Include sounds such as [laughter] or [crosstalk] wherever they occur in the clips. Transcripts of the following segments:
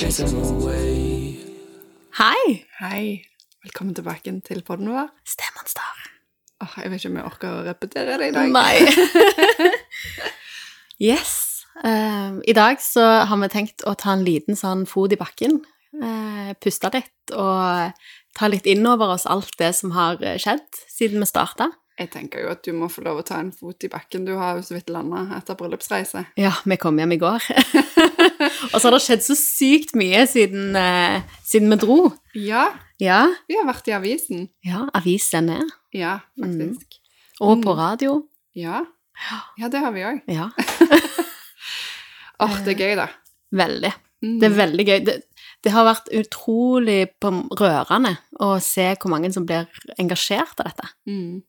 Hei! Hei. Velkommen tilbake til podden vår. Stemonster. Oh, jeg vet ikke om jeg orker å repetere det i dag. Nei. [laughs] yes. Eh, I dag så har vi tenkt å ta en liten sånn fot i bakken. Uh, puste litt og ta litt inn over oss alt det som har skjedd siden vi starta. Jeg tenker jo at du må få lov å ta en fot i bakken. Du har jo så vidt landa etter bryllupsreise. Ja, vi kom hjem i går. [laughs] og så har det skjedd så sykt mye siden, eh, siden vi dro. Ja, Ja, vi har vært i avisen. ja avisen er. Ja, faktisk. Og på radio. Ja. ja, det har vi òg. Ja, [laughs] Åh, det er gøy, da. veldig. Mm. Det er veldig gøy. Det, det har vært utrolig rørende å se hvor mange som blir engasjert av dette. Mm.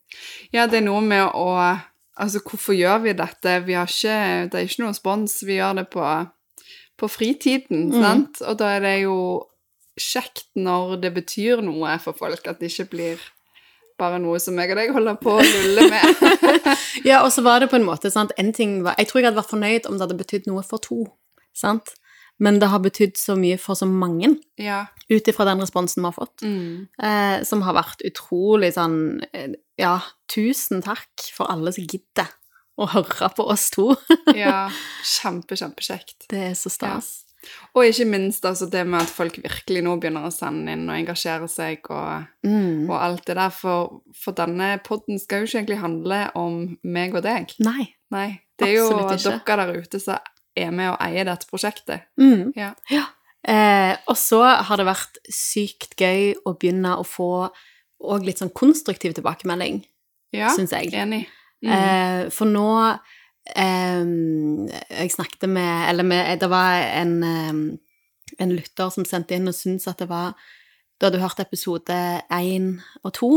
Ja, det er noe med å Altså, hvorfor gjør vi dette? Vi har ikke Det er ikke noe spons. Vi gjør det på, på fritiden, Mm. sant? Og da er det jo kjekt når det betyr noe for folk, at det ikke blir bare noe som jeg og deg holder på å lulle med. [laughs] Ja, og så var det på en måte sant, en ting var, Jeg tror jeg hadde vært fornøyd om det hadde betydd noe for to, sant? Men det har betydd så mye for så mange, ja. ut ifra den responsen vi har fått, Mm. eh, som har vært utrolig sånn eh, Ja, tusen takk for alle som gidder å høre på oss to. [laughs] ja. Kjempe, kjempekjekt. Det er så stas. Og ikke minst altså det med at folk virkelig nå begynner å sende inn og engasjere seg og, Mm. og alt det der. For, for denne podden skal jo ikke egentlig handle om meg og deg. Nei. Nei, det er jo dere der ute som er med og eier dette prosjektet. Mm. Ja. Eh, og så har det vært sykt gøy å begynne å få òg litt sånn konstruktiv tilbakemelding, Ja, syns jeg. enig. Mm. Eh, for nå eh, Jeg snakket med Eller med, det var en, eh, en lytter som sendte inn og syntes at det var Da du hørt episode én og to.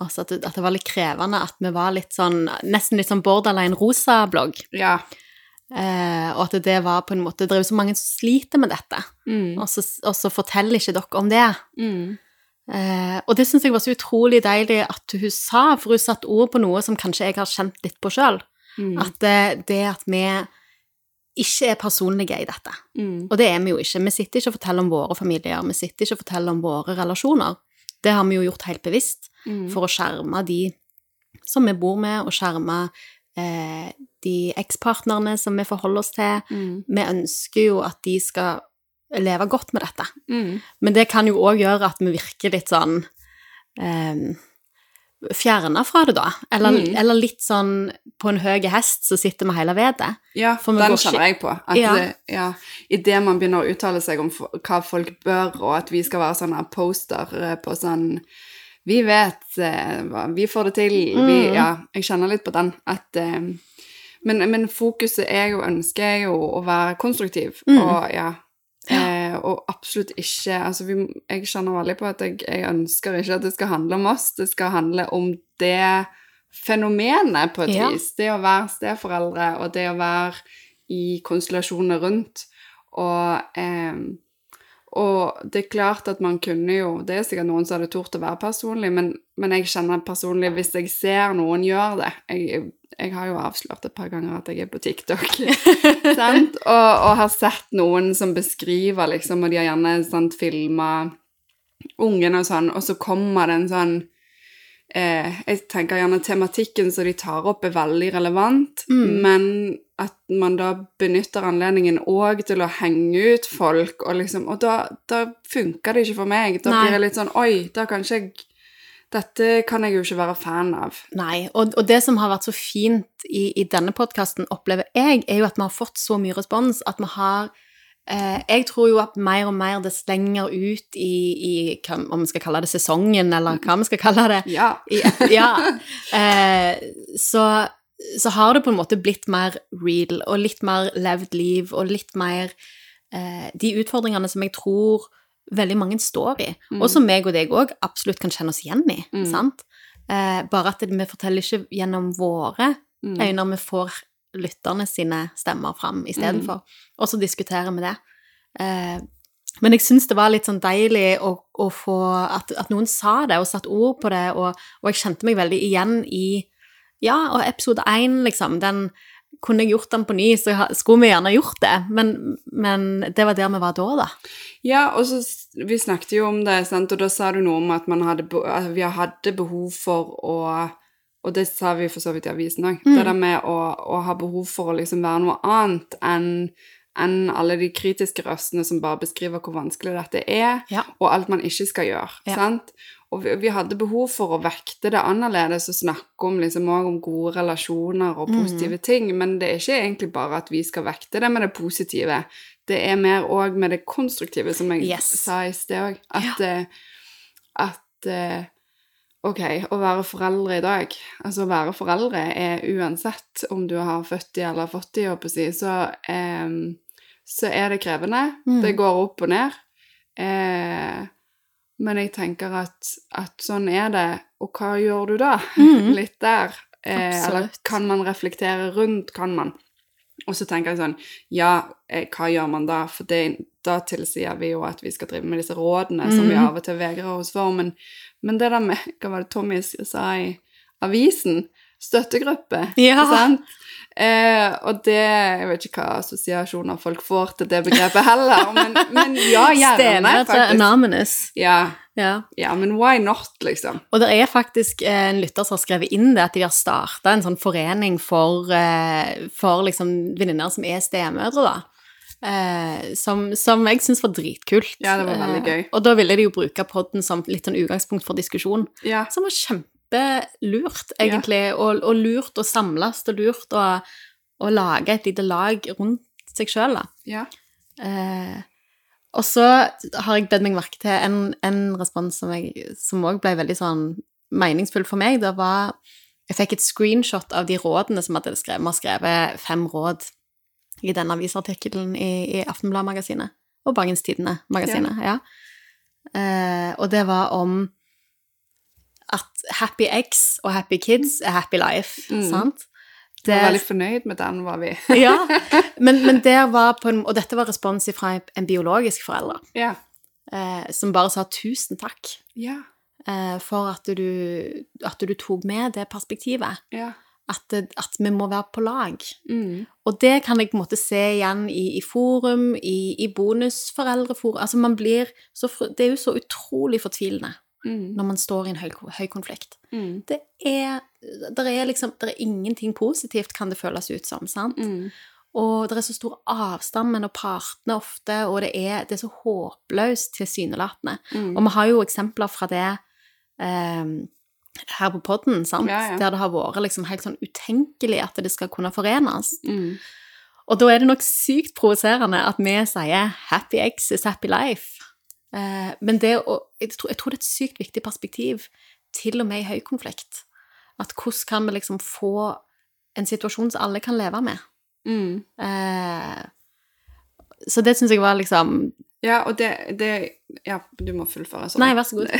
Altså at det, at det var litt krevende at vi var litt sånn Nesten litt sånn borderline rosa-blogg. ja. Eh, og at det var på en måte Det er jo så mange som sliter med dette. Mm. Og så, og så forteller ikke dere om det. Mm. Eh, og det syns jeg var så utrolig deilig at hun sa, for hun satte ord på noe som kanskje jeg har kjent litt på sjøl. Mm. At det, det at vi ikke er personlige i dette. Mm. Og det er vi jo ikke. Vi sitter ikke og forteller om våre familier, vi sitter ikke og forteller om våre relasjoner. Det har vi jo gjort helt bevisst Mm. for å skjerme de som vi bor med, og skjerme eh, de ekspartnerne som vi forholder oss til. Mm. Vi ønsker jo at de skal leve godt med dette. Mm. Men det kan jo òg gjøre at vi virker litt sånn eh, Fjerna fra det, da. Eller, Mm. eller litt sånn på en høy hest så sitter vi hele vedet. Ja, den kjenner jeg på. At Ja. det, ja, Idet man begynner å uttale seg om hva folk bør, og at vi skal være sånne poster eh, på sånn Vi vet eh, hva Vi får det til. Vi, Mm. ja, jeg kjenner litt på den. At eh, men, men fokuset er jo, ønsker jeg jo å være konstruktiv, Mm. og ja. Eh, og absolutt ikke altså vi, Jeg kjenner veldig på at jeg, jeg ønsker ikke at det skal handle om oss, det skal handle om det fenomenet, på et Ja. vis. Det å være steforeldre, og det å være i konstellasjoner rundt. Og, eh, og det er klart at man kunne jo Det er sikkert noen som hadde tort å være personlig, men, men jeg kjenner personlig hvis jeg ser noen gjøre det Jeg, jeg har jo avslørt et par ganger at jeg er på TikTok, [laughs] sant? Og, og har sett noen som beskriver, liksom, og de har gjerne sant, filma ungen og sånn, og så kommer det en sånn eh, Jeg tenker gjerne tematikken som de tar opp, er veldig relevant, Mm. men at man da benytter anledningen òg til å henge ut folk, og liksom Og da, da funker det ikke for meg. Da Nei. blir jeg litt sånn Oi, da kan ikke jeg Dette kan jeg jo ikke være fan av. Nei, og, og det som har vært så fint i, i denne podkasten, opplever jeg, er jo at vi har fått så mye respons at vi har Jeg tror jo at mer og mer det slenger ut i, i hva- om vi skal kalle det sesongen, eller hva vi skal kalle det. Ja. I, ja. Eh, så, så har det på en måte blitt mer real, og litt mer levd liv, og litt mer eh, de utfordringene som jeg tror veldig mange står i, Mm. og som meg og deg òg absolutt kan kjenne oss igjen i. Mm. sant? Eh, bare at vi forteller ikke gjennom våre Mm. øyne, vi får lytterne sine stemmer fram istedenfor. Og så diskuterer vi det. Eh, men jeg syns det var litt sånn deilig å, å få at, at noen sa det og satte ord på det, og, og jeg kjente meg veldig igjen i Ja, og episode én, liksom, den kunne jeg gjort den på ny, så skulle vi gjerne gjort det. Men, men det var der vi var da, da. Ja, og så Vi snakket jo om det, sant? og da sa du noe om at, man hadde, at vi hadde behov for å Og det sa vi for så vidt i avisen òg. Mm. Det der med å, å ha behov for å liksom være noe annet enn enn alle de kritiske røstene som bare beskriver hvor vanskelig dette er, Ja. og alt man ikke skal gjøre. Ja. sant? Og vi, vi hadde behov for å vekte det annerledes og snakke om liksom om gode relasjoner og Mm. positive ting, men det er ikke egentlig bare at vi skal vekte det med det positive. Det er mer òg med det konstruktive, som jeg Yes. sa i sted òg. At, eh, at eh, Ok, å være foreldre i dag Altså, å være foreldre er uansett om du har 40 eller fått de, holdt på å si, så, em, så er det krevende. Mm. Det går opp og ned. Eh, men jeg tenker at, at sånn er det. Og hva gjør du da? Mm. [laughs] Litt der. Eh, eller kan man reflektere rundt? Kan man? Og så tenker jeg sånn Ja, eh, hva gjør man da? For det, da tilsier vi jo at vi skal drive med disse rådene som vi Mhm. av og til vegrer oss for. Men, men det der med Hva var det Tommy sa i avisen? Støttegruppe. Ja. Eh, og det Jeg vet ikke hva assosiasjoner folk får til det begrepet heller, men, men ja, [laughs] gjerne, Stemødre faktisk. Anonymous. Ja, Ja. ja, men why not, liksom? Og det er faktisk en lytter som har skrevet inn det, at de har starta en sånn forening for, eh, for liksom venninner som er stemødre, da. Eh, som, som jeg syns var dritkult. Ja, det var veldig Eh, gøy. og da ville de jo bruke podden som litt sånn utgangspunkt for diskusjon. Ja. Som var kjempelurt, egentlig. Og, og lurt å samles, og lurt å, å lage et lite lag rundt seg sjøl, da. ja. Eh, og så har jeg bedt meg merke til en, en respons som òg ble veldig sånn meningsfull for meg. Det var Jeg fikk et screenshot av de rådene som hadde skrevet. Vi har skrevet fem råd i denne avisartikkelen i, i Aftenbladet-magasinet. Og Bergens Tidende-magasinet, ja. Eh, og det var om at happy eggs og happy kids er happy life, Mm. sant? Jeg var veldig fornøyd med den, var vi. [laughs] ja, [laughs] men, men der var på en, Og dette var respons fra en biologisk forelder, ja. eh, som bare sa tusen takk Ja. eh, for at du, at du tok med det perspektivet. Ja. At, at vi må være på lag. Mm. Og det kan jeg på en måte se igjen i, i forum, i, i bonusforeldreforum. Altså man blir så, Det er jo så utrolig fortvilende Mm. når man står i en høy, høy konflikt. Mm. Det er, der er liksom der er ingenting positivt, kan det føles ut som. sant? Mm. Og det er så stor avstand mellom partene ofte, og det er, det er så håpløst tilsynelatende. Mm. Og vi har jo eksempler fra det eh, her på podden, sant? Ja, ja. der det har vært liksom helt sånn utenkelig at det skal kunne forenes. Mm. Og da er det nok sykt provoserende at vi sier 'happy ex is happy life'. Eh, men det å, jeg, tror, jeg tror det er et sykt viktig perspektiv, til og med i høykonflikt. At hvordan kan vi liksom få en situasjon som alle kan leve med? Mm. Eh, så det syns jeg var liksom Ja, og det, det Ja, du må fullføre. Sånn. Nei, vær så god.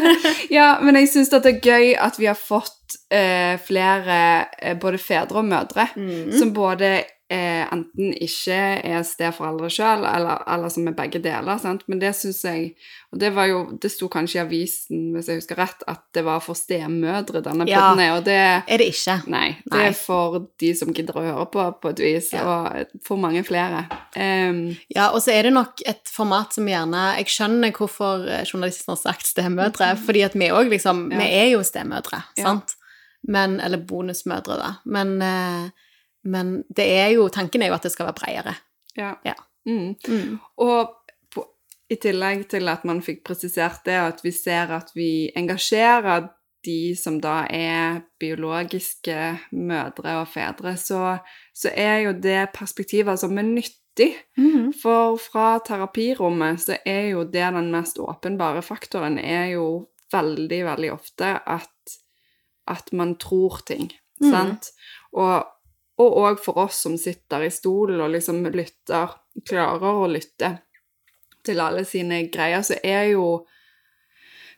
[laughs] ja, men jeg syns det er gøy at vi har fått eh, flere eh, både fedre og mødre Mm. som både eh, enten ikke er steforeldre sjøl, eller, eller som er begge deler. Sant? Men det syns jeg Og det var jo Det sto kanskje i avisen, hvis jeg husker rett, at det var for stemødre denne Ja. podden er, og det Er det ikke? Nei, det Nei. er for de som gidder å høre på, på et vis, Ja. og for mange flere. Um, Ja, og så er det nok et format som gjerne Jeg skjønner hvorfor eh, journalisten har sagt stemødre, fordi at vi òg liksom Ja. Vi er jo stemødre, sant? Men Eller bonusmødre, da. Men, eh, men det er jo Tanken er jo at det skal være bredere. ja. Ja. Mm. Mm. Og på, i tillegg til at man fikk presisert det, at vi ser at vi engasjerer de som da er biologiske mødre og fedre, så, så er jo det perspektivet som er nyttig. Mm. For fra terapirommet så er jo det den mest åpenbare faktoren, er jo veldig, veldig ofte at, at man tror ting, Mhm. sant? Og og òg for oss som sitter i stolen og liksom lytter, klarer å lytte til alle sine greier, så er jo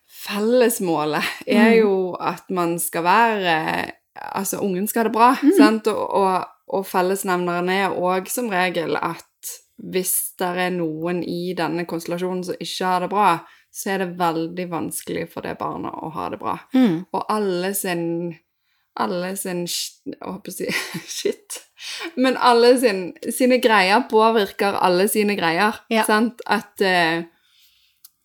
Fellesmålet er Mhm. jo at man skal være Altså, ungen skal ha det bra, mm. sant? Og, og, og fellesnevneren er òg som regel at hvis det er noen i denne konstellasjonen som ikke har det bra, så er det veldig vanskelig for det barnet å ha det bra. Mm. Og alle sin alle sin Jeg si [laughs] shit. Men alle sin, sine greier påvirker alle sine greier. Ja. Sant? At uh,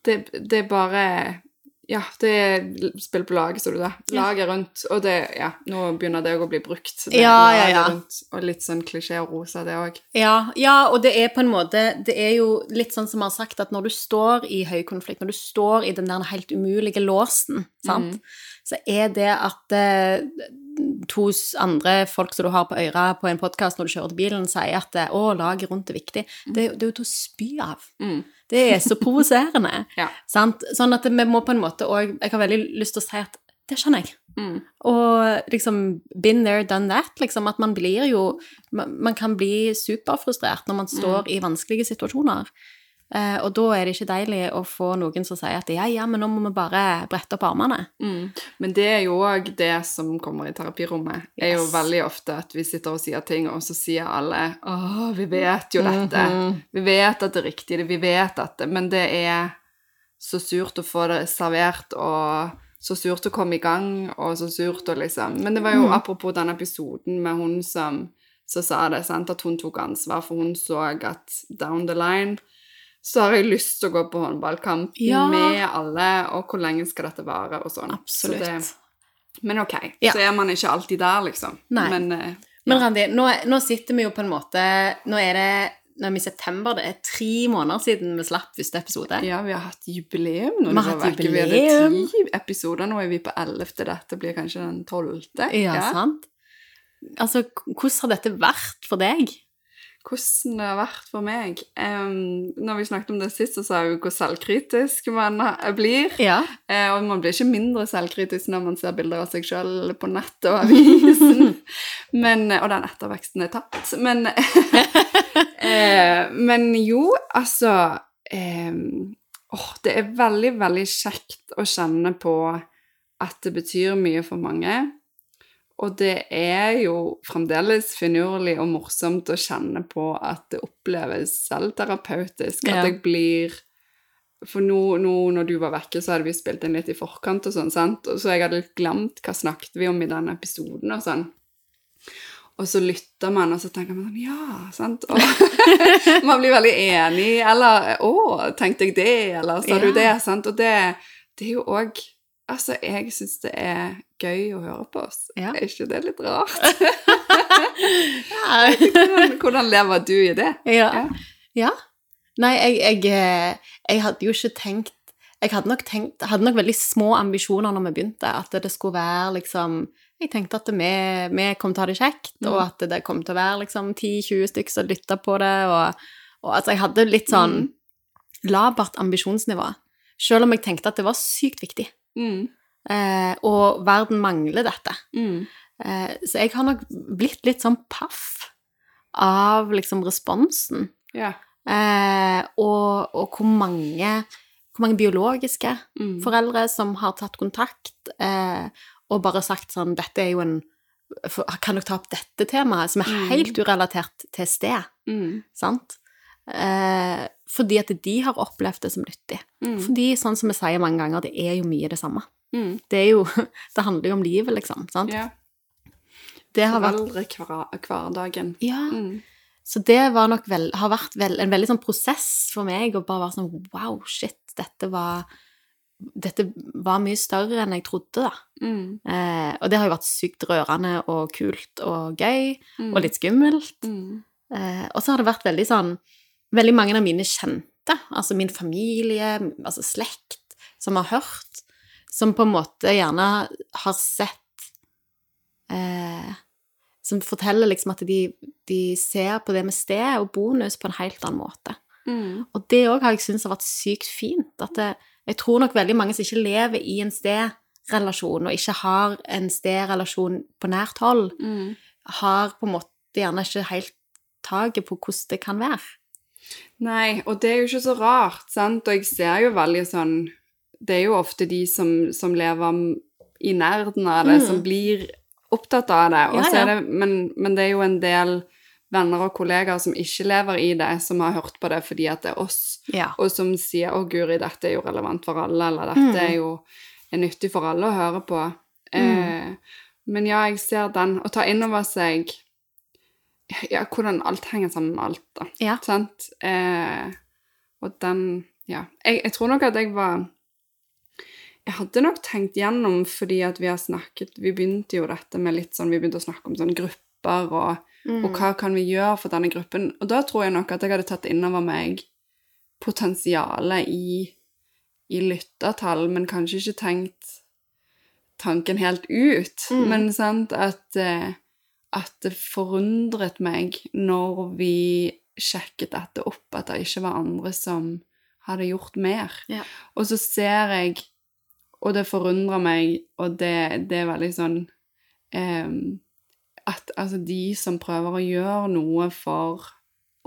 det, det bare Ja, det er spill på lag, så du det. Ja. Laget rundt. Og det Ja, nå begynner det å bli brukt. Det, Ja, ja, ja. Rundt, og litt sånn klisjé og rosa, det òg. Ja, ja, og det er på en måte Det er jo litt sånn som vi har sagt, at når du står i høy konflikt, når du står i den der helt umulige låsen, sant, så er det at eh, to andre folk som du har på øra på en podkast når du kjører til bilen, sier at eh, 'å, laget rundt er viktig', det, er jo- det er jo til å spy av. Mm. Det er så provoserende. [laughs] Ja. sant? Sånn at vi må på en måte òg Jeg har veldig lyst til å si at det skjønner jeg. Mm. Og liksom been there, done that. Liksom at man blir jo Man, man kan bli superfrustrert når man står i vanskelige situasjoner. Eh, og da er det ikke deilig å få noen som sier at ja, ja, men nå må vi bare brette opp armene. Mm. Men det er jo òg det som kommer i terapirommet. er jo veldig ofte at vi sitter og sier ting, og så sier alle 'Å, vi vet jo dette'. Mhm. Vi vet at det er riktig, vi vet at det Men det er så surt å få det servert, og så surt å komme i gang, og så surt å liksom Men det var jo Mm. apropos den episoden med hun som, så sa det, sant, at hun tok ansvar, for hun så at down the line så har jeg lyst til å gå på håndballkamp Ja. med alle, og hvor lenge skal dette vare, og sånn. Absolutt. Så det, men ok, Ja. så er man ikke alltid der, liksom. Nei. Men eh, Men Randi, nå, nå sitter vi jo på en måte Nå er det nå er vi i september, det er tre måneder siden vi slapp første episode. ja, vi har hatt jubileum nå. Vi har hatt jubileum. Vi hadde ti episoder, nå er vi på ellevte. Dette blir kanskje den tolvte. Ja, sant? Altså, hvordan har dette vært for deg? Hvordan det har vært for meg. Um, når vi snakket om det sist, så sa vi hvor selvkritisk man blir. Ja. Uh, og man blir ikke mindre selvkritisk når man ser bilder av seg sjøl på nett og avisen. [laughs] men, og den etterveksten er tatt. Men, uh, [laughs] men jo, altså um, oh, Det er veldig, veldig kjekt å kjenne på at det betyr mye for mange. Og det er jo fremdeles finurlig og morsomt å kjenne på at det oppleves selvterapeutisk. At Ja. jeg blir For nå, nå når du var vekke, så hadde vi spilt inn litt i forkant, og sånn, sant? Og så jeg hadde litt glemt hva snakket vi om i den episoden, og sånn. Og så lytter man, og så tenker man sånn Ja, sant? Og [laughs] man blir veldig enig. Eller Å, tenkte jeg det? Eller sa du det? Sant? Og det, det er jo òg Altså, jeg syns det er gøy å høre på oss. Ja. Er ikke det litt rart? [laughs] Hvordan, hvordan lever du i det? Ja. Ja. ja. Nei, jeg, jeg, eh, jeg hadde jo ikke tenkt Jeg hadde nok tenkt Hadde nok veldig små ambisjoner når vi begynte, at det skulle være liksom Jeg tenkte at vi, vi kom til å ha det kjekt, Mm. og at det kom til å være liksom 10-20 stykker som lytta på det, og, og altså Jeg hadde litt sånn Mm. labert ambisjonsnivå. Selv om jeg tenkte at det var sykt viktig. Mm. Eh, og verden mangler dette. Mm. Eh, så jeg har nok blitt litt sånn paff av liksom responsen. Ja. Eh, og, og hvor mange, hvor mange biologiske Mm. foreldre som har tatt kontakt eh, og bare sagt sånn Dette er jo en Kan dere ta opp dette temaet, som er Mm. helt urelatert til sted? Mm. Sant? Fordi at de har opplevd det som nyttig. Mm. Fordi, sånn som vi sier mange ganger, det er jo mye det samme. Mm. Det er jo [laughs] Det handler jo om livet, liksom. Sant? Ja. Det har vært Foreldre-hverdagen. Ja. Mm. Så det vel, har vært vel, en veldig sånn prosess for meg å bare være sånn Wow, shit, dette var Dette var mye større enn jeg trodde, da. Mm. Eh, og det har jo vært sykt rørende og kult og gøy, Mm. og litt skummelt. mm. Eh, og så har det vært veldig sånn Veldig mange av mine kjente, altså min familie, altså slekt, som har hørt, som på en måte gjerne har sett eh, Som forteller liksom at de, de ser på det med sted og bonus på en helt annen måte. Mm. Og det òg har jeg syntes har vært sykt fint. At det, jeg tror nok veldig mange som ikke lever i en stedrelasjon, og ikke har en stedrelasjon på nært hold, Mm. har på en måte gjerne ikke helt taket på hvordan det kan være. Nei, og det er jo ikke så rart, sant? Og jeg ser jo veldig sånn Det er jo ofte de som, som lever i nerden av det, Mm. som blir opptatt av det. Ja, ja. det men, men det er jo en del venner og kollegaer som ikke lever i det, som har hørt på det fordi at det er oss, Ja. og som sier 'Å, guri, dette er jo relevant for alle', eller 'dette Mm. er jo er nyttig for alle å høre på'. Eh, Men ja, jeg ser den. Å ta inn over seg ja, hvordan alt henger sammen med alt, da. Ja. Sant? Eh, og den Ja. Jeg, jeg tror nok at jeg var Jeg hadde nok tenkt gjennom fordi at vi har snakket Vi begynte jo dette med litt sånn Vi begynte å snakke om sånne grupper og, Mm. og hva kan vi gjøre for denne gruppen. Og da tror jeg nok at jeg hadde tatt innover meg potensialet i, i lyttertall, men kanskje ikke tenkt tanken helt ut. Mm. Men sant at eh, at det forundret meg når vi sjekket dette opp, at det ikke var andre som hadde gjort mer. Ja. Og så ser jeg, og det forundrer meg, og det, det er veldig sånn em, At altså de som prøver å gjøre noe for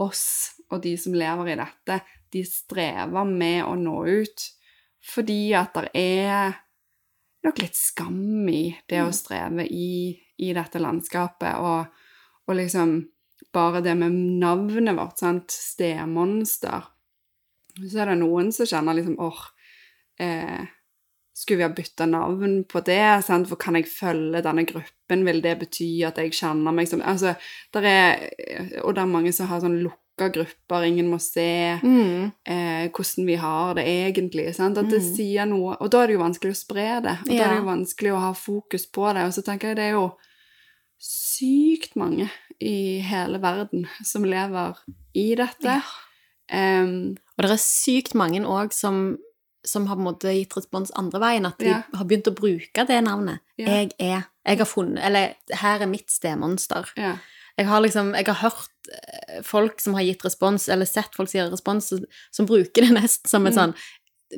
oss, og de som lever i dette, de strever med å nå ut fordi at det er nok litt skam i det å streve i, i dette landskapet, og, og liksom bare det med navnet vårt, sant, stemonster, så er det noen som kjenner liksom, åh, eh, skulle vi ha byttet navn på det, sant, for kan jeg følge denne gruppen, vil det bety at jeg kjenner meg som, altså, der er, og det er mange som har sånn lukka grupper, ingen må se, Mm. eh, hvordan vi har det egentlig. Sant? At det Mm. sier noe Og da er det jo vanskelig å spre det. Og da er det jo vanskelig å ha fokus på det. Og så tenker jeg det er jo sykt mange i hele verden som lever i dette. Ja. Um, Og det er sykt mange òg som, som har på en måte gitt respons andre veien, at de Ja. har begynt å bruke det navnet. Ja. Jeg er Jeg har funnet Eller her er mitt stemonster. ja. Jeg har liksom Jeg har hørt eh, folk som har gitt respons, eller sett folk som gir respons, som, bruker det nesten som et Mm. sånn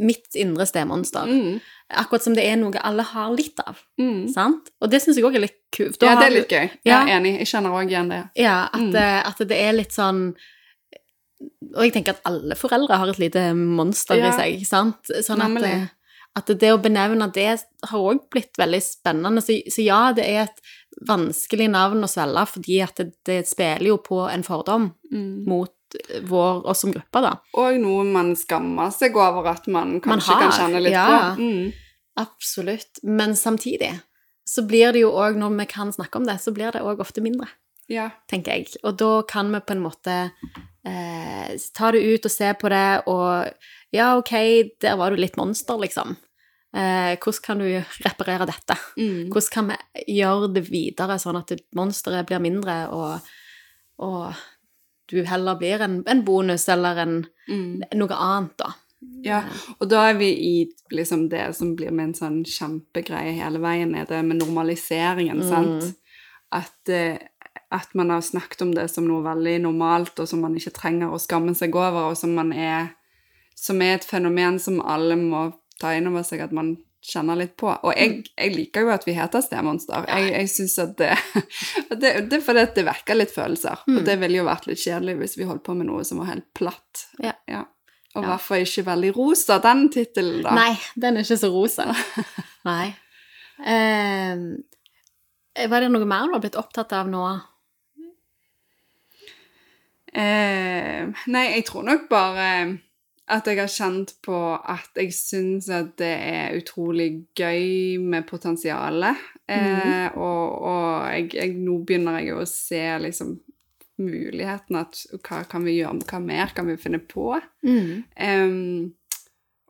Mitt indre stemonster. Mm, Akkurat som det er noe alle har litt av. mm. Sant? Og det syns jeg òg er litt kult. Da Ja, det er litt gøy. Jeg er enig. Jeg kjenner òg igjen det. Ja, at, Mm. det, at det er litt sånn Og jeg tenker at alle foreldre har et lite monster Ja. i seg, sant? Sånn at, at det å benevne det har òg blitt veldig spennende. Så, så ja, det er et vanskelig navn å svelge, fordi at det, det spiller jo på en fordom Mm. mot vår, oss som gruppe, da. Og noe man skammer seg over at man kanskje Man kan kjenne litt ja. på. Mm. Absolutt. Men samtidig så blir det jo òg, når vi kan snakke om det, så blir det òg ofte mindre. Ja. tenker jeg. Og da kan vi på en måte eh, ta det ut og se på det, og ja, ok, der var du litt monster, liksom. Eh, hvordan kan du reparere dette? Mm. Hvordan kan vi gjøre det videre, sånn at monsteret blir mindre, og, og du heller blir en, en bonus eller en, Mm. noe annet, da. Ja, og da er vi i liksom det som blir med en sånn kjempegreie hele veien, er det med normaliseringen, Mm. sant? At, eh, at man har snakket om det som noe veldig normalt, og som man ikke trenger å skamme seg over, og som man er Som er et fenomen som alle må ta inn over seg at man kjenner litt på. Og jeg, jeg liker jo at vi heter stemonster. Jeg, jeg syns [laughs] at det, det Det fordi det vekker litt følelser. Mm. Og det ville jo vært litt kjedelig hvis vi holdt på med noe som var helt platt. Ja. Og i Ja. hvert fall ikke veldig rosa, den tittelen, da. Nei, den er ikke så rosa. [laughs] Nei. Eh, var det noe mer du har blitt opptatt av nå? Eh, nei, jeg tror nok bare at jeg har kjent på at jeg syns at det er utrolig gøy med potensialet. Eh, Og, og jeg, jeg, nå begynner jeg å se liksom muligheten at hva kan vi gjøre, hva mer kan vi finne på? Em,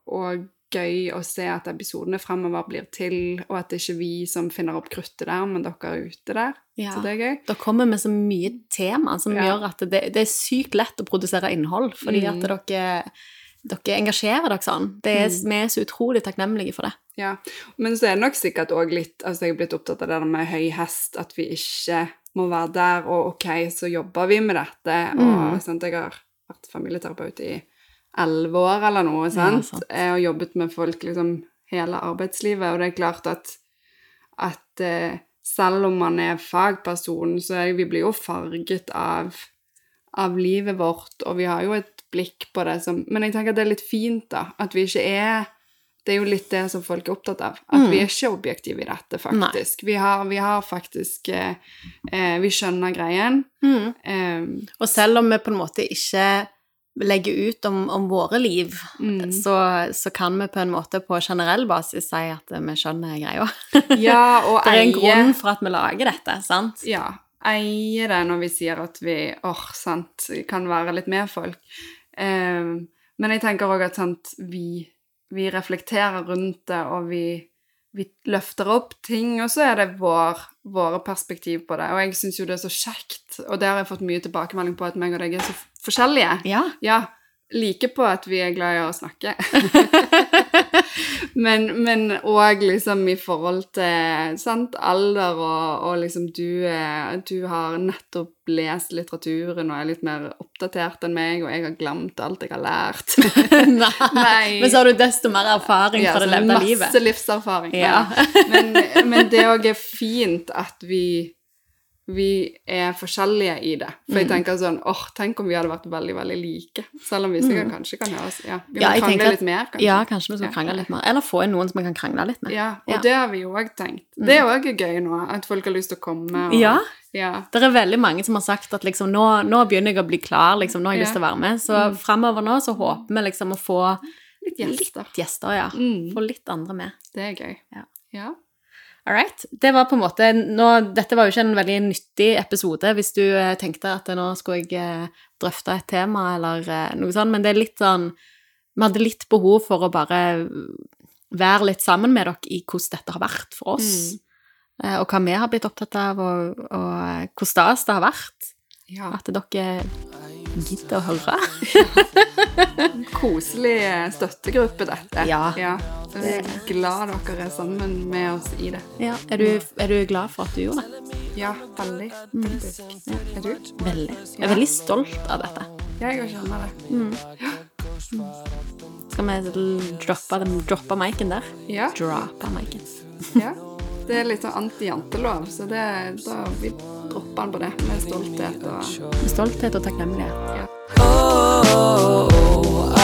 og gøy å se at episodene fremover blir til, og at det ikke er vi som finner opp kruttet der, men dere er ute der. Ja. Så det er gøy. Da kommer vi så mye tema som Ja. gjør at det, det er sykt lett å produsere innhold, fordi Mm. at dere, dere engasjerer dere sånn. Det er, Mm. Vi er så utrolig takknemlige for det. Ja, men så er det nok sikkert òg litt Altså, jeg er blitt opptatt av det der med høy hest, at vi ikke må være der, og ok, så jobber vi med dette, og Mm. sant, jeg har vært familieterapeut i elleve år eller noe, sant, sant. Jeg har jobbet med folk liksom hele arbeidslivet, og det er klart at, at eh, selv om man er fagperson, så er vi blir jo farget av, av livet vårt, og vi har jo et blikk på det som Men jeg tenker at det er litt fint, da, at vi ikke er det er jo litt det som folk er opptatt av. At Mm. vi er ikke objektive i dette, faktisk. Vi har, vi har faktisk eh, eh, Vi skjønner greien. Eh, Og selv om vi på en måte ikke legger ut om, om våre liv, Mm. så, så kan vi på en måte på generell basis si at vi skjønner greia. Ja, [laughs] og Det er en eie grunn for at vi lager dette, sant? Ja. Eie det når vi sier at vi åh, sant, kan være litt med folk. Ehm, men jeg tenker òg at sant, vi, vi reflekterer rundt det, og vi, vi løfter opp ting, og så er det vår, våre perspektiv på det. Og jeg syns jo det er så kjekt, og det har jeg fått mye tilbakemelding på, at meg og deg er så forskjellige. Ja. Ja, like på at vi er glad i å snakke. [laughs] [laughs] men, men òg liksom i forhold til sant, alder og, og liksom du, er, du har nettopp lest litteraturen og er litt mer oppdatert enn meg, og jeg har glemt alt jeg har lært. [laughs] [laughs] Nei. Nei. Men så har du desto mer erfaring Ja, fra det levde masse livet. livserfaring. Ja. men, men det òg er fint at vi vi er forskjellige i det. For Mm. jeg tenker sånn åh, tenk om vi hadde vært veldig, veldig like. Selv om vi sikkert kanskje kan høres Ja, vi Mm. Ja, må krangle litt mer, kanskje. Ja, kanskje vi skal krangle litt mer. Eller få inn noen som vi kan krangle litt med. Ja, og Ja. Mm. det har vi jo òg tenkt. Det er òg gøy nå, at folk har lyst til å komme. Og, Ja. ja. Det er veldig mange som har sagt at liksom, nå, nå begynner jeg å bli klar, liksom, nå har jeg lyst til å være med. Så Mm. fremover nå så håper vi liksom å få Litt gjester. litt gjester, ja. Mm, Få litt andre med. det er gøy. Ja. All right. Det var på en måte nå, Dette var jo ikke en veldig nyttig episode hvis du eh, tenkte at nå skulle jeg eh, drøfte et tema eller eh, noe sånt, men det er litt sånn Vi hadde litt behov for å bare være litt sammen med dere i hvordan dette har vært for oss. eh, Og hva vi har blitt opptatt av, og, og hvor stas det har vært. ja. At dere gidder å høre. [laughs] Koselig støttegruppe, dette. Ja. Jeg er glad dere er sammen med oss i det. Ja. Er, du, er du glad for at du gjorde det? Ja, veldig, faktisk. Er du? Veldig. Jeg er veldig stolt av dette. Ja, Jeg òg kjenner det. Skal vi droppe, droppe miken der? Ja. Droppe miken. [laughs] ja. Det er litt sånn anti-jantelov, så det, da vi dropper den på det med stolthet og Med stolthet og takknemlighet. ja.